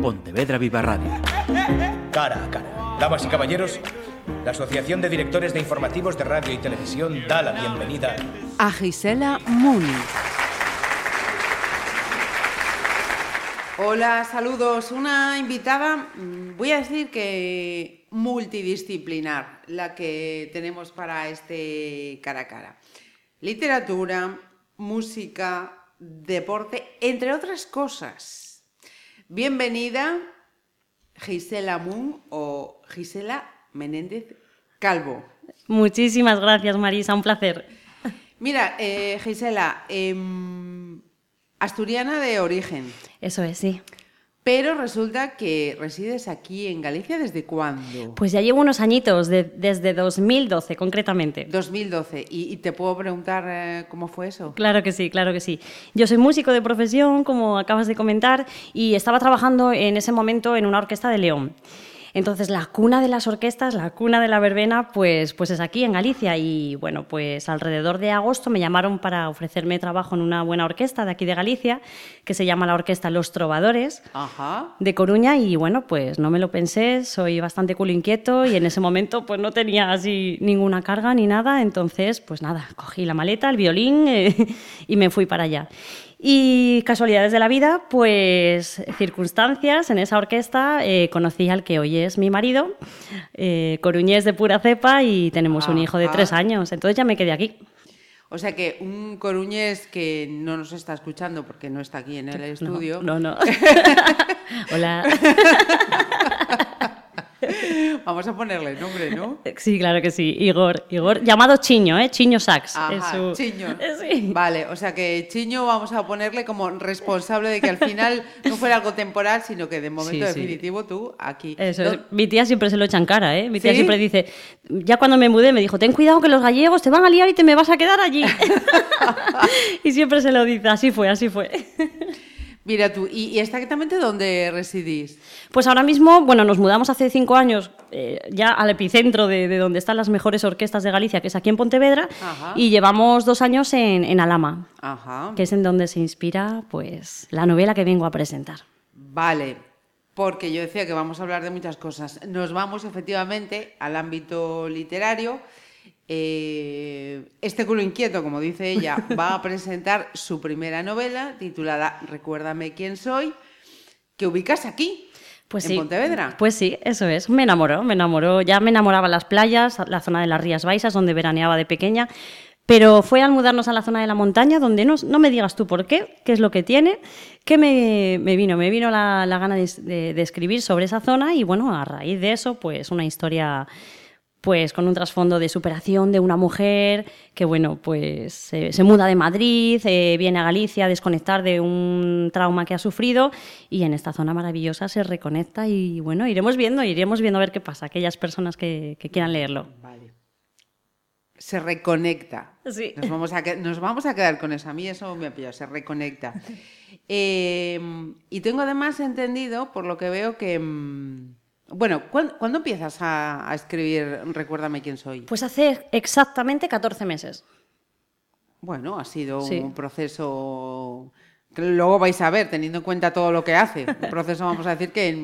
Pontevedra Viva Radio. Cara a cara. Damas y caballeros, la Asociación de Directores de Informativos de Radio y Televisión da la bienvenida a Gisela Muni. Hola, saludos. Una invitada, mm, voy a decir que multidisciplinar, la que tenemos para este cara a cara. Literatura, música, deporte, entre otras cosas. Bienvenida, Gisela Moon o Gisela Menéndez Calvo. Muchísimas gracias, Marisa, un placer. Mira, eh, Gisela, em, asturiana de origen. Eso es, sí. Pero resulta que resides aquí en Galicia desde cuándo? Pues ya llevo unos añitos, desde 2012 concretamente. 2012. ¿Y, te puedo preguntar eh, cómo fue eso? Claro que sí, claro que sí. Yo soy músico de profesión, como acabas de comentar, y estaba trabajando en ese momento en una orquesta de León. Entonces, la cuna de las orquestas, la cuna de la verbena, pues, pues es aquí en Galicia. Y bueno, pues alrededor de agosto me llamaron para ofrecerme trabajo en una buena orquesta de aquí de Galicia, que se llama la Orquesta Los Trovadores de Coruña. Y bueno, pues no me lo pensé, soy bastante culo inquieto y en ese momento pues no tenía así ninguna carga ni nada. Entonces, pues nada, cogí la maleta, el violín eh, y me fui para allá. Y casualidades de la vida, pues circunstancias, en esa orquesta eh, conocí al que hoy es mi marido, eh, coruñés de pura cepa y tenemos un hijo de tres años, entonces ya me quedé aquí. O sea que un coruñés que no nos está escuchando porque no está aquí en el estudio. No, no. no. Hola. Vamos a ponerle nombre, ¿no? Sí, claro que sí. Igor. Igor, llamado Chiño, ¿eh? Chiño Sax. Ajá, Chiño. Vale, o sea que Chiño vamos a ponerle como responsable de que al final no fuera algo temporal, sino que de momento definitivo tú aquí. Eso Mi tía siempre se lo echa en cara, ¿eh? Mi tía siempre dice, ya cuando me mudé me dijo, ten cuidado que los gallegos te van a liar y te me vas a quedar allí. y siempre se lo dice, así fue, así fue. Mira tú, ¿y, exactamente dónde residís? Pues ahora mismo, bueno, nos mudamos hace cinco años eh, ya al epicentro de, donde están las mejores orquestas de Galicia, que es aquí en Pontevedra, y llevamos dos años en, Alama, que es en donde se inspira pues la novela que vengo a presentar. Vale, porque yo decía que vamos a hablar de muchas cosas. Nos vamos efectivamente al ámbito literario eh, este culo inquieto, como dice ella, va a presentar su primera novela titulada Recuérdame quién soy, que ubicas aquí. Pues en Pontevedra. Pues sí, eso es. Me enamoró, me enamoró. Ya me enamoraba las playas, la zona de las Rías Baixas, donde veraneaba de pequeña. Pero fue al mudarnos a la zona de la montaña, donde no, no me digas tú por qué, qué es lo que tiene, que me, vino, me vino la, gana de, de, escribir sobre esa zona y bueno, a raíz de eso, pues una historia pues con un trasfondo de superación de una mujer que, bueno, pues se muda de Madrid, eh, viene a Galicia a desconectar de un trauma que ha sufrido y en esta zona maravillosa se reconecta y, bueno, iremos viendo, iremos viendo a ver qué pasa, aquellas personas que, quieran leerlo. Vale. Se reconecta. Sí. Nos vamos a, nos vamos a quedar con eso. A mí eso me ha pillado, se reconecta. Eh, y tengo además entendido, por lo que veo, que mm, bueno, ¿cuándo, empiezas a, escribir Recuérdame quién soy? Pues hace exactamente 14 meses. Bueno, ha sido un proceso que luego vais a ver, teniendo en cuenta todo lo que hace. Un proceso, vamos a decir que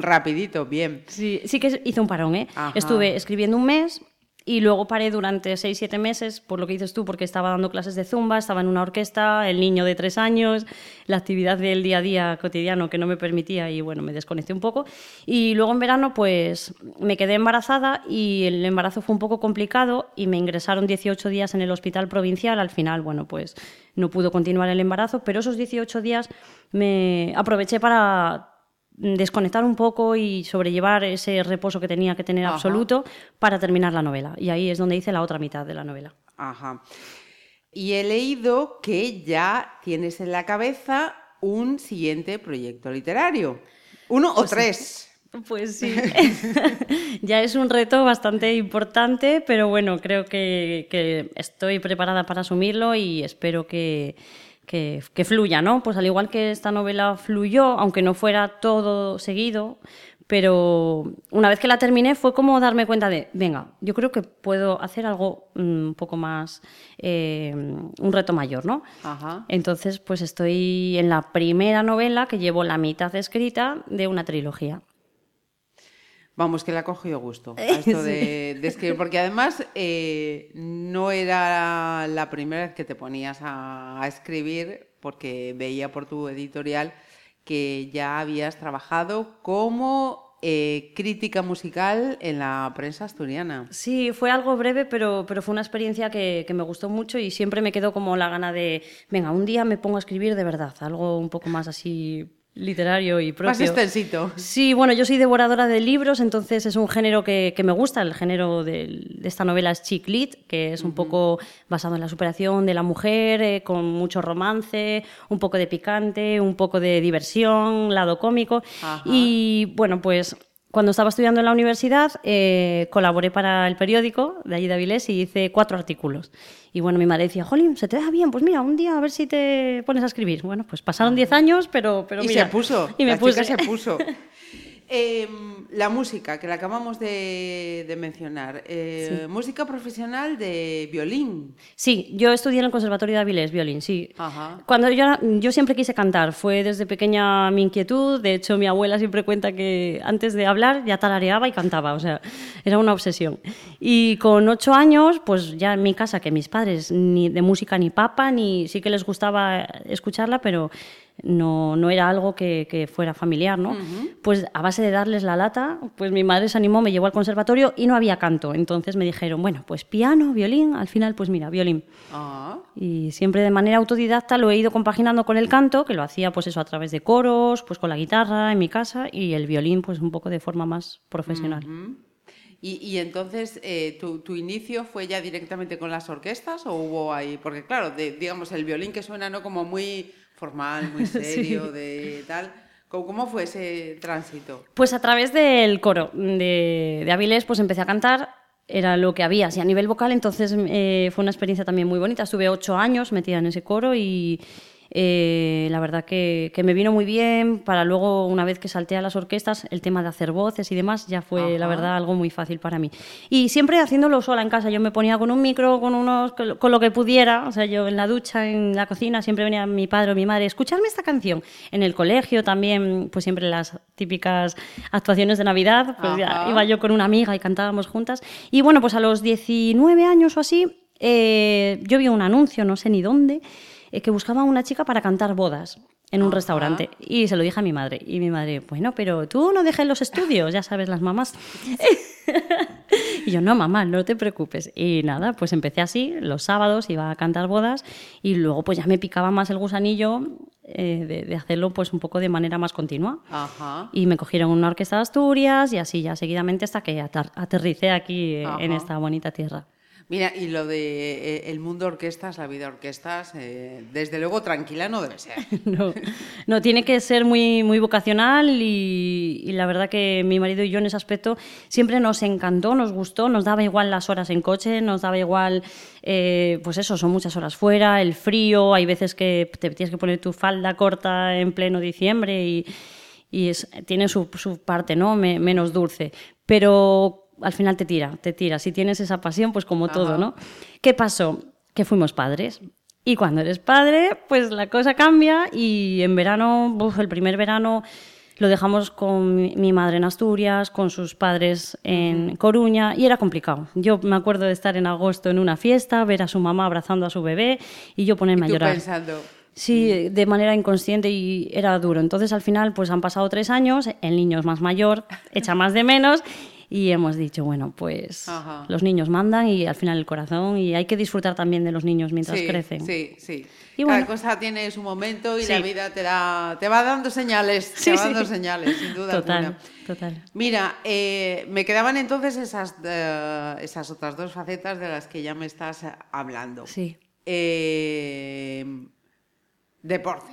rapidito, bien. Sí, sí que hizo un parón, ¿eh? Estuve escribiendo un mes, y luego paré durante seis, siete meses, por lo que dices tú, porque estaba dando clases de zumba, estaba en una orquesta, el niño de tres años, la actividad del día a día cotidiano que no me permitía y bueno, me desconecté un poco. Y luego en verano pues me quedé embarazada y el embarazo fue un poco complicado y me ingresaron 18 días en el hospital provincial. Al final, bueno, pues no pudo continuar el embarazo, pero esos 18 días me aproveché para desconectar un poco y sobrellevar ese reposo que tenía que tener absoluto para terminar la novela. Y ahí es donde hice la otra mitad de la novela. Ajá. Y he leído que ya tienes en la cabeza un siguiente proyecto literario. ¿Uno o pues tres? Pues sí, ya es un reto bastante importante, pero bueno, creo que estoy preparada para asumirlo y espero que, que, fluya, ¿no? Pues al igual que esta novela fluyó, aunque no fuera todo seguido, Pero una vez que la terminé fue como darme cuenta de, venga, yo creo que puedo hacer algo mm, un poco más, eh, un reto mayor, ¿no? Ajá. Entonces, pues estoy en la primera novela que llevo la mitad escrita de una trilogía. Vamos, que le ha cogido gusto a esto de, de escribir, porque además eh, no era la primera vez que te ponías a, a escribir, porque veía por tu editorial que ya habías trabajado como eh, crítica musical en la prensa asturiana. Sí, fue algo breve, pero, pero fue una experiencia que, que me gustó mucho y siempre me quedó como la gana de, venga, un día me pongo a escribir de verdad, algo un poco más así literario y propio. Más extensito. Sí, bueno, yo soy devoradora de libros, entonces es un género que, que me gusta. El género de, de esta novela es chick lit, que es un poco basado en la superación de la mujer, eh, con mucho romance, un poco de picante, un poco de diversión, lado cómico. Ajá. Y bueno, pues cuando estaba estudiando en la universidad, eh, colaboré para el periódico de allí de Avilés y hice cuatro artículos. Y bueno, mi madre decía, Jolín, se te da bien, pues mira, un día a ver si te pones a escribir. Bueno, pues pasaron diez años, pero, pero y mira. se puso. Y me la puse. chica se puso. Eh, la música, que la acabamos de, de mencionar. eh, Música profesional de violín. Sí, yo estudié en el Conservatorio de Avilés, violín, sí. Ajá. Cuando yo, yo siempre quise cantar, fue desde pequeña mi inquietud, de hecho mi abuela siempre cuenta que antes de hablar ya tarareaba y cantaba, o sea, era una obsesión. Y con ocho años, pues ya en mi casa, que mis padres ni de música ni papa, ni sí que les gustaba escucharla, pero no, no era algo que, que fuera familiar, ¿no? Pues a base de darles la lata, pues mi madre se animó, me llevó al conservatorio y no había canto, entonces me dijeron, bueno, pues piano, violín, al final pues mira, violín. Ah, Y siempre de manera autodidacta lo he ido compaginando con el canto, que lo hacía pues eso a través de coros, pues con la guitarra en mi casa y el violín pues un poco de forma más profesional. Y, y entonces, eh, ¿tu, tu inicio fue ya directamente con las orquestas o hubo ahí? Porque claro, de- digamos, el violín que suena no como muy formal, muy serio, de tal. ¿Cómo, cómo fue ese tránsito? Pues a través del coro de, de Avilés pues empecé a cantar, era lo que había, así a nivel vocal, entonces eh, fue una experiencia también muy bonita. Estuve ocho años metida en ese coro y eh, la verdad que, que me vino muy bien para luego, una vez que salté a las orquestas, el tema de hacer voces y demás ya fue, la verdad, algo muy fácil para mí. Y siempre haciéndolo sola en casa, yo me ponía con un micro, con, unos, con lo que pudiera, o sea, yo en la ducha, en la cocina, siempre venía mi padre o mi madre, escucharme esta canción. En el colegio también, pues siempre las típicas actuaciones de Navidad, pues ya iba yo con una amiga y cantábamos juntas. Y bueno, pues a los 19 años o así, eh, yo vi un anuncio, no sé ni dónde, eh, que buscaba una chica para cantar bodas en un Ajá. restaurante. Y se lo dije a mi madre. Y mi madre, bueno, pero tú no dejes los estudios, ya sabes, las mamás. y yo, no, mamá, no te preocupes. Y nada, pues empecé así, los sábados iba a cantar bodas y luego pues ya me picaba más el gusanillo eh, de, de hacerlo pues un poco de manera más continua. Ajá. Y me cogieron una orquesta de Asturias y así ya seguidamente hasta que aterricé aquí eh, en esta bonita tierra. Mira, y lo de eh, el mundo orquestas, la vida orquestas, eh, desde luego tranquila no debe ser. No, no, tiene que ser muy, muy vocacional y, y la verdad que mi marido y yo en ese aspecto siempre nos encantó, nos gustó, nos daba igual las horas en coche, nos daba igual, eh, pues eso, son muchas horas fuera, el frío, hay veces que te tienes que poner tu falda corta en pleno diciembre y, y es- tiene su, su parte, ¿no? Me- menos dulce. Pero al final te tira, te tira. Si tienes esa pasión, pues como todo. ¿no? ¿Qué pasó? Que fuimos padres. Y cuando eres padre, pues la cosa cambia y en verano, uf, el primer verano lo dejamos con mi, mi madre en Asturias, con sus padres en Coruña y era complicado. Yo me acuerdo de estar en agosto en una fiesta, ver a su mamá abrazando a su bebé y yo ponerme Y tú a llorar. pensando, Sí, de manera inconsciente y era duro. Entonces al final pues han pasado tres años, el niño es más mayor, echa más de menos y hemos dicho, bueno, pues Ajá. los niños mandan y al final el corazón y hay que disfrutar también de los niños mientras sí, crecen. Sí, sí. Y Cada bueno. cosa tiene su momento y Sí. la vida te da, te va dando señales, Sí, te va dando señales, sin duda Total, alguna. total. Mira, eh, me quedaban entonces esas, eh, esas otras dos facetas de las que ya me estás hablando. Sí. Eh, deporte.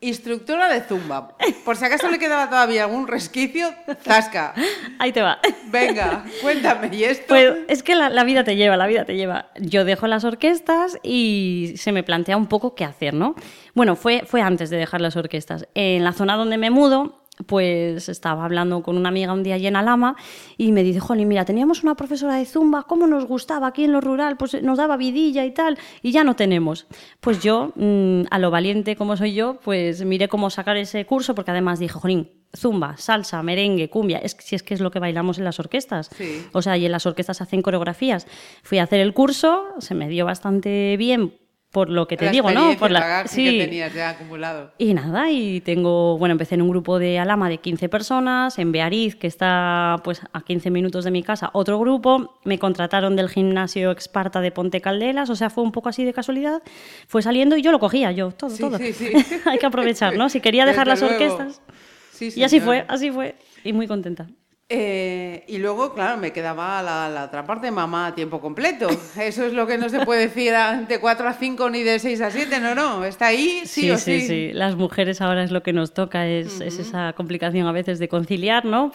Instructora de Zumba. Por si acaso le quedaba todavía algún resquicio, zasca. Ahí te va. Venga, cuéntame. ¿Y esto? Pues es que la, la vida te lleva, la vida te lleva. Yo dejo las orquestas y se me plantea un poco qué hacer, ¿no? Bueno, fue, fue antes de dejar las orquestas. En la zona donde me mudo pues estaba hablando con una amiga un día allí en Alama y me dice, Jolín, mira, teníamos una profesora de Zumba, ¿cómo nos gustaba aquí en lo rural? Pues nos daba vidilla y tal, y ya no tenemos. Pues yo, mm, a lo valiente como soy yo, pues miré cómo sacar ese curso, porque además dije, Jolín, zumba, salsa, merengue, cumbia, es, si es que es lo que bailamos en las orquestas. Sí. O sea, y en las orquestas hacen coreografías. Fui a hacer el curso, se me dio bastante bien por lo que te La digo, ¿no? Por bagaje sí. que tenías ya acumulado. Y nada, y tengo, bueno, empecé en un grupo de Alama de 15 personas, en Beariz, que está pues a 15 minutos de mi casa, otro grupo, me contrataron del gimnasio Exparta de Ponte Caldelas, o sea, fue un poco así de casualidad, fue saliendo y yo lo cogía, yo, todo, Sí, todo. sí, sí. Hay que aprovechar, ¿no? Si quería dejar las Desde luego. orquestas. Sí, Y así fue, así fue, y muy contenta. Eh, y luego, claro, me quedaba la, la otra parte, mamá a tiempo completo. Eso es lo que no se puede decir de 4 a 5 ni de 6 a 7, no, no. Está ahí, sí, o sí. sí, sí. Las mujeres ahora es lo que nos toca, es, es esa complicación a veces de conciliar, ¿no?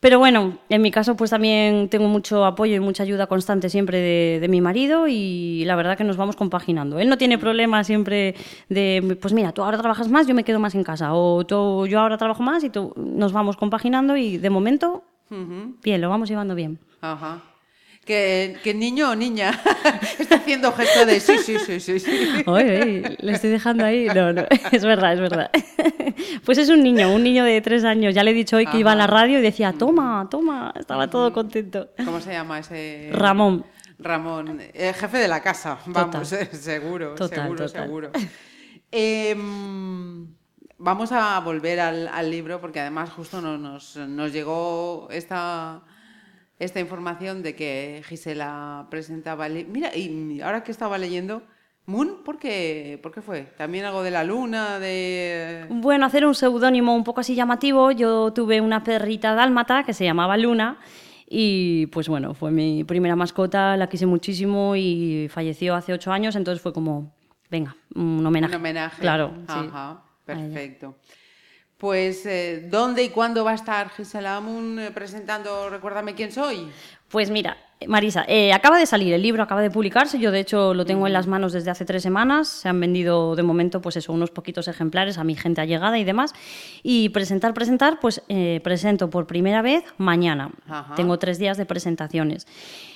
Pero bueno, en mi caso pues también tengo mucho apoyo y mucha ayuda constante siempre de, de mi marido y la verdad que nos vamos compaginando. Él no tiene problema siempre de, pues mira, tú ahora trabajas más, yo me quedo más en casa, o tú, yo ahora trabajo más y tú, nos vamos compaginando y de momento, bien, lo vamos llevando bien. Ajá. Que, que niño o niña está haciendo gesto de sí, sí, sí, sí. sí. Ay, ay, le estoy dejando ahí. No, no, es verdad, es verdad. Pues es un niño, un niño de tres años. Ya le he dicho hoy que iba a la radio y decía, toma, toma. Estaba todo contento. ¿Cómo se llama ese? Ramón. Ramón, el jefe de la casa, vamos, Total. seguro, Total, seguro, total. seguro. Em, vamos a volver al, al libro porque además justo no- nos, nos llegó esta, esta información de que Gisela presentaba Mira, y ahora que estaba leyendo, Moon, ¿por qué, ¿por qué fue? ¿También algo de la luna, de...? Bueno, hacer un seudónimo un poco así llamativo. Yo tuve una perrita dálmata que se llamaba Luna. Y pues bueno, fue mi primera mascota, la quise muchísimo y falleció hace ocho años, entonces fue como, venga, un homenaje. Un homenaje. Claro, sí. Ajá, perfecto. Pues, eh, ¿dónde y cuándo va a estar Gisela Moon eh, presentando Recuérdame quién soy? Pues mira, Marisa, eh, acaba de salir el libro, acaba de publicarse. Yo, de hecho, lo tengo en las manos desde hace tres semanas. Se han vendido de momento, pues eso, unos poquitos ejemplares a mi gente allegada y demás. Y presentar, presentar, pues eh, presento por primera vez mañana. Ajá. Tengo tres días de presentaciones.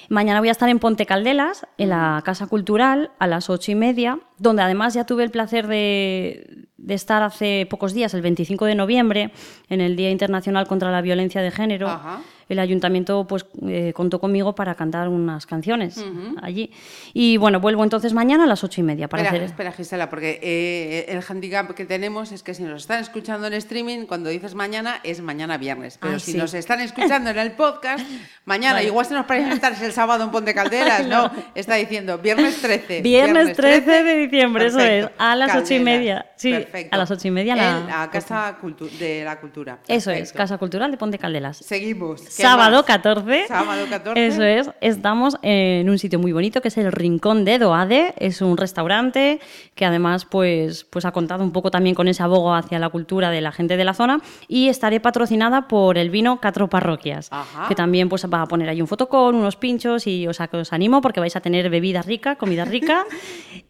Mañana voy a estar en Ponte Caldelas, en la Casa Cultural, a las ocho y media, donde además ya tuve el placer de, de estar hace pocos días, el 25 de noviembre, en el Día Internacional contra la Violencia de Género Ajá. El ayuntamiento pues eh, contó conmigo para cantar unas canciones allí. Y bueno, vuelvo entonces mañana a las ocho y media para espera, hacer... espera, Gisela, porque eh, el handicap que tenemos es que si nos están escuchando en streaming, cuando dices mañana, es mañana viernes. Pero Ah, si sí. nos están escuchando en el podcast, mañana, Vale. igual se nos parece estar el sábado en Ponte Calderas, ¿no? Está diciendo viernes 13. Viernes 13 de diciembre, eso es, a las ocho y media. Sí, Perfecto. a las ocho y media la- En la Casa Cultu- de la Cultura. Eso es. Casa Cultural de Ponte Caldelas. Seguimos. ¿Qué Sábado más? 14. Sábado 14. Eso es. Estamos en un sitio muy bonito que es el Rincón de Doade. Es un restaurante que además pues, pues ha contado un poco también con ese abogo hacia la cultura de la gente de la zona y estaré patrocinada por el vino Catro Parroquias, Ajá. que también pues va a poner ahí un fotocón, unos pinchos y o sea, que os animo porque vais a tener bebida rica, comida rica.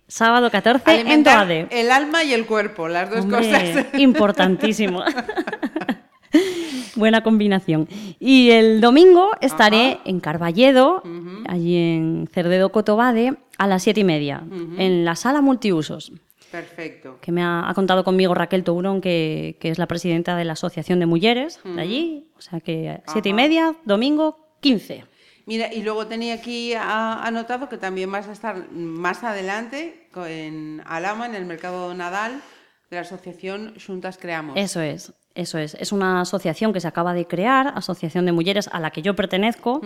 Sábado 14 en Doade. el alma y el cuerpo, las dos Hombre, cosas. Importantísimo. Buena combinación. Y el domingo estaré Ajá. en Carballedo, allí en Cerdedo Cotobade, a las siete y media, en la sala multiusos, Perfecto. que me ha, ha contado conmigo Raquel Tourón, que, que es la presidenta de la Asociación de Mujeres de allí. O sea que siete y media, domingo 15. Mira, y luego tenía aquí anotado que también vas a estar más adelante en Alama, en el mercado Nadal, de la asociación Juntas Creamos. Eso es, eso es. Es una asociación que se acaba de crear, Asociación de Mujeres, a la que yo pertenezco.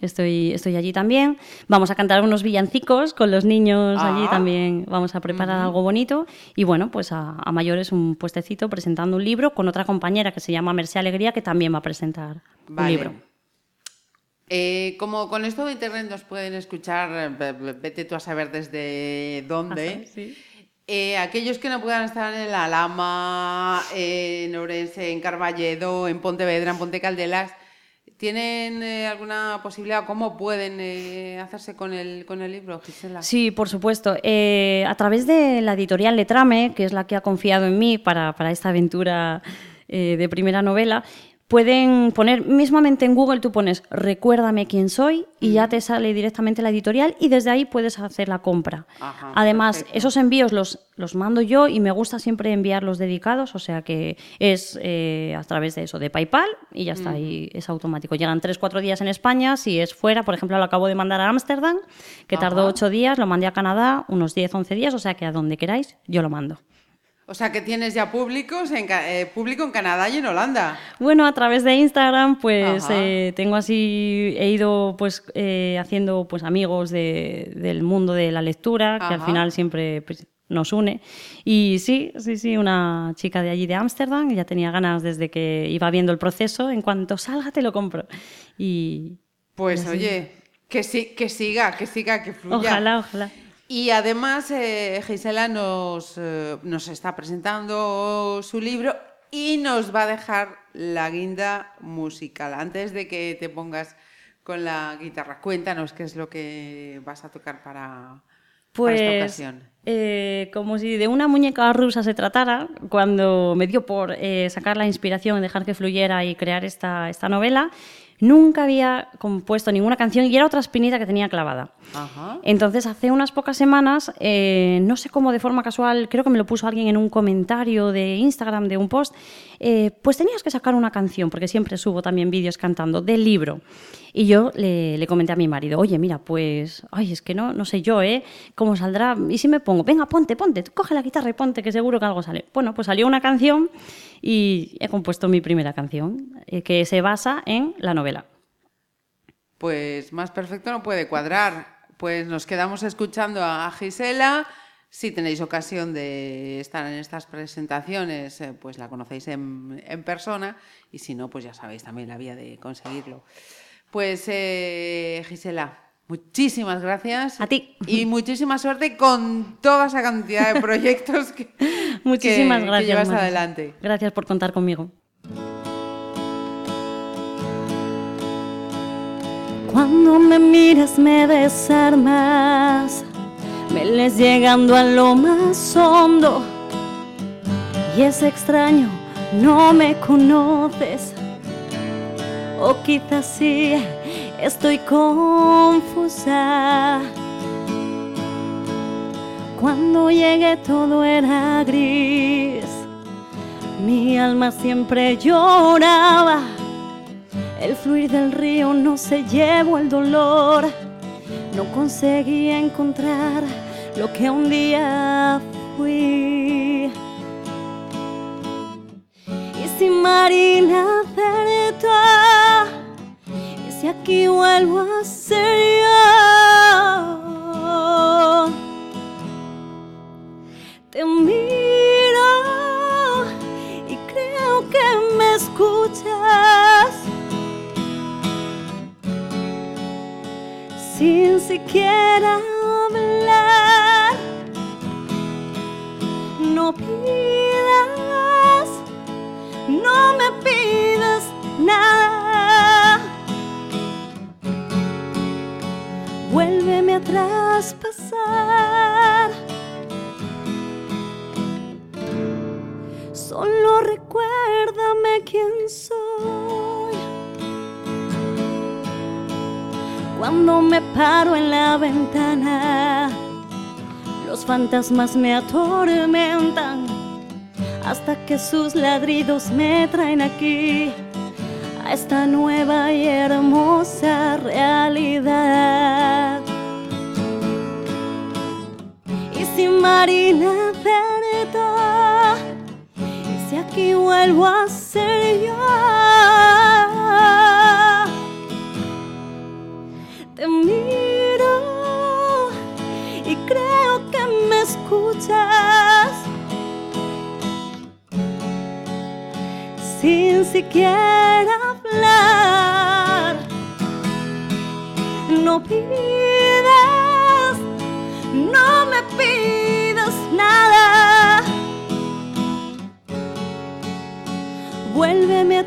estoy, estoy allí también. Vamos a cantar unos villancicos con los niños allí Ah. también. Vamos a preparar algo bonito. Y bueno, pues a, a mayores un puestecito presentando un libro con otra compañera que se llama Mercé Alegría, que también va a presentar Vale. un libro. Eh, como con esto de internet nos pueden escuchar, eh, ve- ve- vete tú a saber desde dónde. Ajá, sí. Eh, aquellos que no puedan estar en La Lama, en Orense, en Carballedo, en Pontevedra, en Ponte Caldelas, ¿tienen eh, alguna posibilidad? ¿Cómo pueden eh, hacerse con el, con el libro, Gisela? Sí, por supuesto. A través de la editorial Letrame, que es la que ha confiado en mí para, para esta aventura de primera novela, pueden poner, mismamente en Google tú pones recuérdame quién soy y ya te sale directamente la editorial y desde ahí puedes hacer la compra. Ajá, Además, perfecto. esos envíos los, los mando yo y me gusta siempre enviar los dedicados, o sea que es eh, a través de eso, de PayPal y ya está, ahí es automático. Llegan 3-4 días en España, si es fuera, por ejemplo, lo acabo de mandar a Ámsterdam, que tardó Ajá. 8 días, lo mandé a Canadá, unos 10-11 días, o sea que a donde queráis, yo lo mando. O sea que tienes ya públicos en, eh, público en Canadá y en Holanda. Bueno, a través de Instagram, pues Ajá. eh, tengo así, he ido pues eh, haciendo pues amigos de- del mundo de la lectura, que al Ajá. final siempre pues, nos une. Y sí, sí, sí, una chica de allí de Ámsterdam, ya tenía ganas desde que iba viendo el proceso, en cuanto salga te lo compro. Y Pues oye, que, sí, que siga, que siga, que fluya. ojalá, ojalá. Y además, eh, Gisela nos, eh, nos está presentando su libro y nos va a dejar la guinda musical. Antes de que te pongas con la guitarra, cuéntanos qué es lo que vas a tocar para, para esta Pues, ocasión. eh, como si de una muñeca rusa se tratara, cuando me dio por eh, sacar la inspiración, dejar que fluyera y crear esta, esta novela, nunca había compuesto ninguna canción y era otra espinita que tenía clavada. Ajá. Entonces, hace unas pocas semanas, eh, no sé cómo de forma casual, creo que me lo puso alguien en un comentario de Instagram, de un post, eh, pues tenías que sacar una canción, porque siempre subo también vídeos cantando, del libro. Y yo le, le comenté a mi marido, oye, mira, pues, ay, es que no, no sé yo, ¿eh? ¿Cómo saldrá? Y si me pongo, venga, ponte, ponte, coge la guitarra y ponte, que seguro que algo sale. Bueno, pues salió una canción y he compuesto mi primera canción, eh, que se basa en la novela. Pues más perfecto no puede cuadrar. Pues nos quedamos escuchando a Gisela. Si tenéis ocasión de estar en estas presentaciones, eh, pues la conocéis en, en persona. Y si no, pues ya sabéis también la vía de conseguirlo. Pues eh, Gisela, muchísimas gracias. A ti. Y muchísima suerte con toda esa cantidad de proyectos que, Muchísimas que- que gracias. llevas adelante. Gracias por contar conmigo. Cuando me miras me desarmas, me lees llegando a lo más hondo. Y es extraño, no me conoces. O quizás sí, estoy confusa. Cuando llegué todo era gris, mi alma siempre lloraba. El fluir del río no se llevó el dolor, no conseguí encontrar lo que un día fui. Y si Marina acertó, y si aquí vuelvo a ser yo. Te miro y creo que me escuchas sin siquiera hablar. No pidas, no me pidas nada. Traspasar. Solo recuérdame quién soy. Cuando me paro en la ventana, los fantasmas me atormentan hasta que sus ladridos me traen aquí a esta nueva y hermosa realidad. Si Marina verdad, y si aquí vuelvo a ser yo. Te miro y creo que me escuchas sin siquiera hablar. No pidas, no me pidas nada. Vuélveme a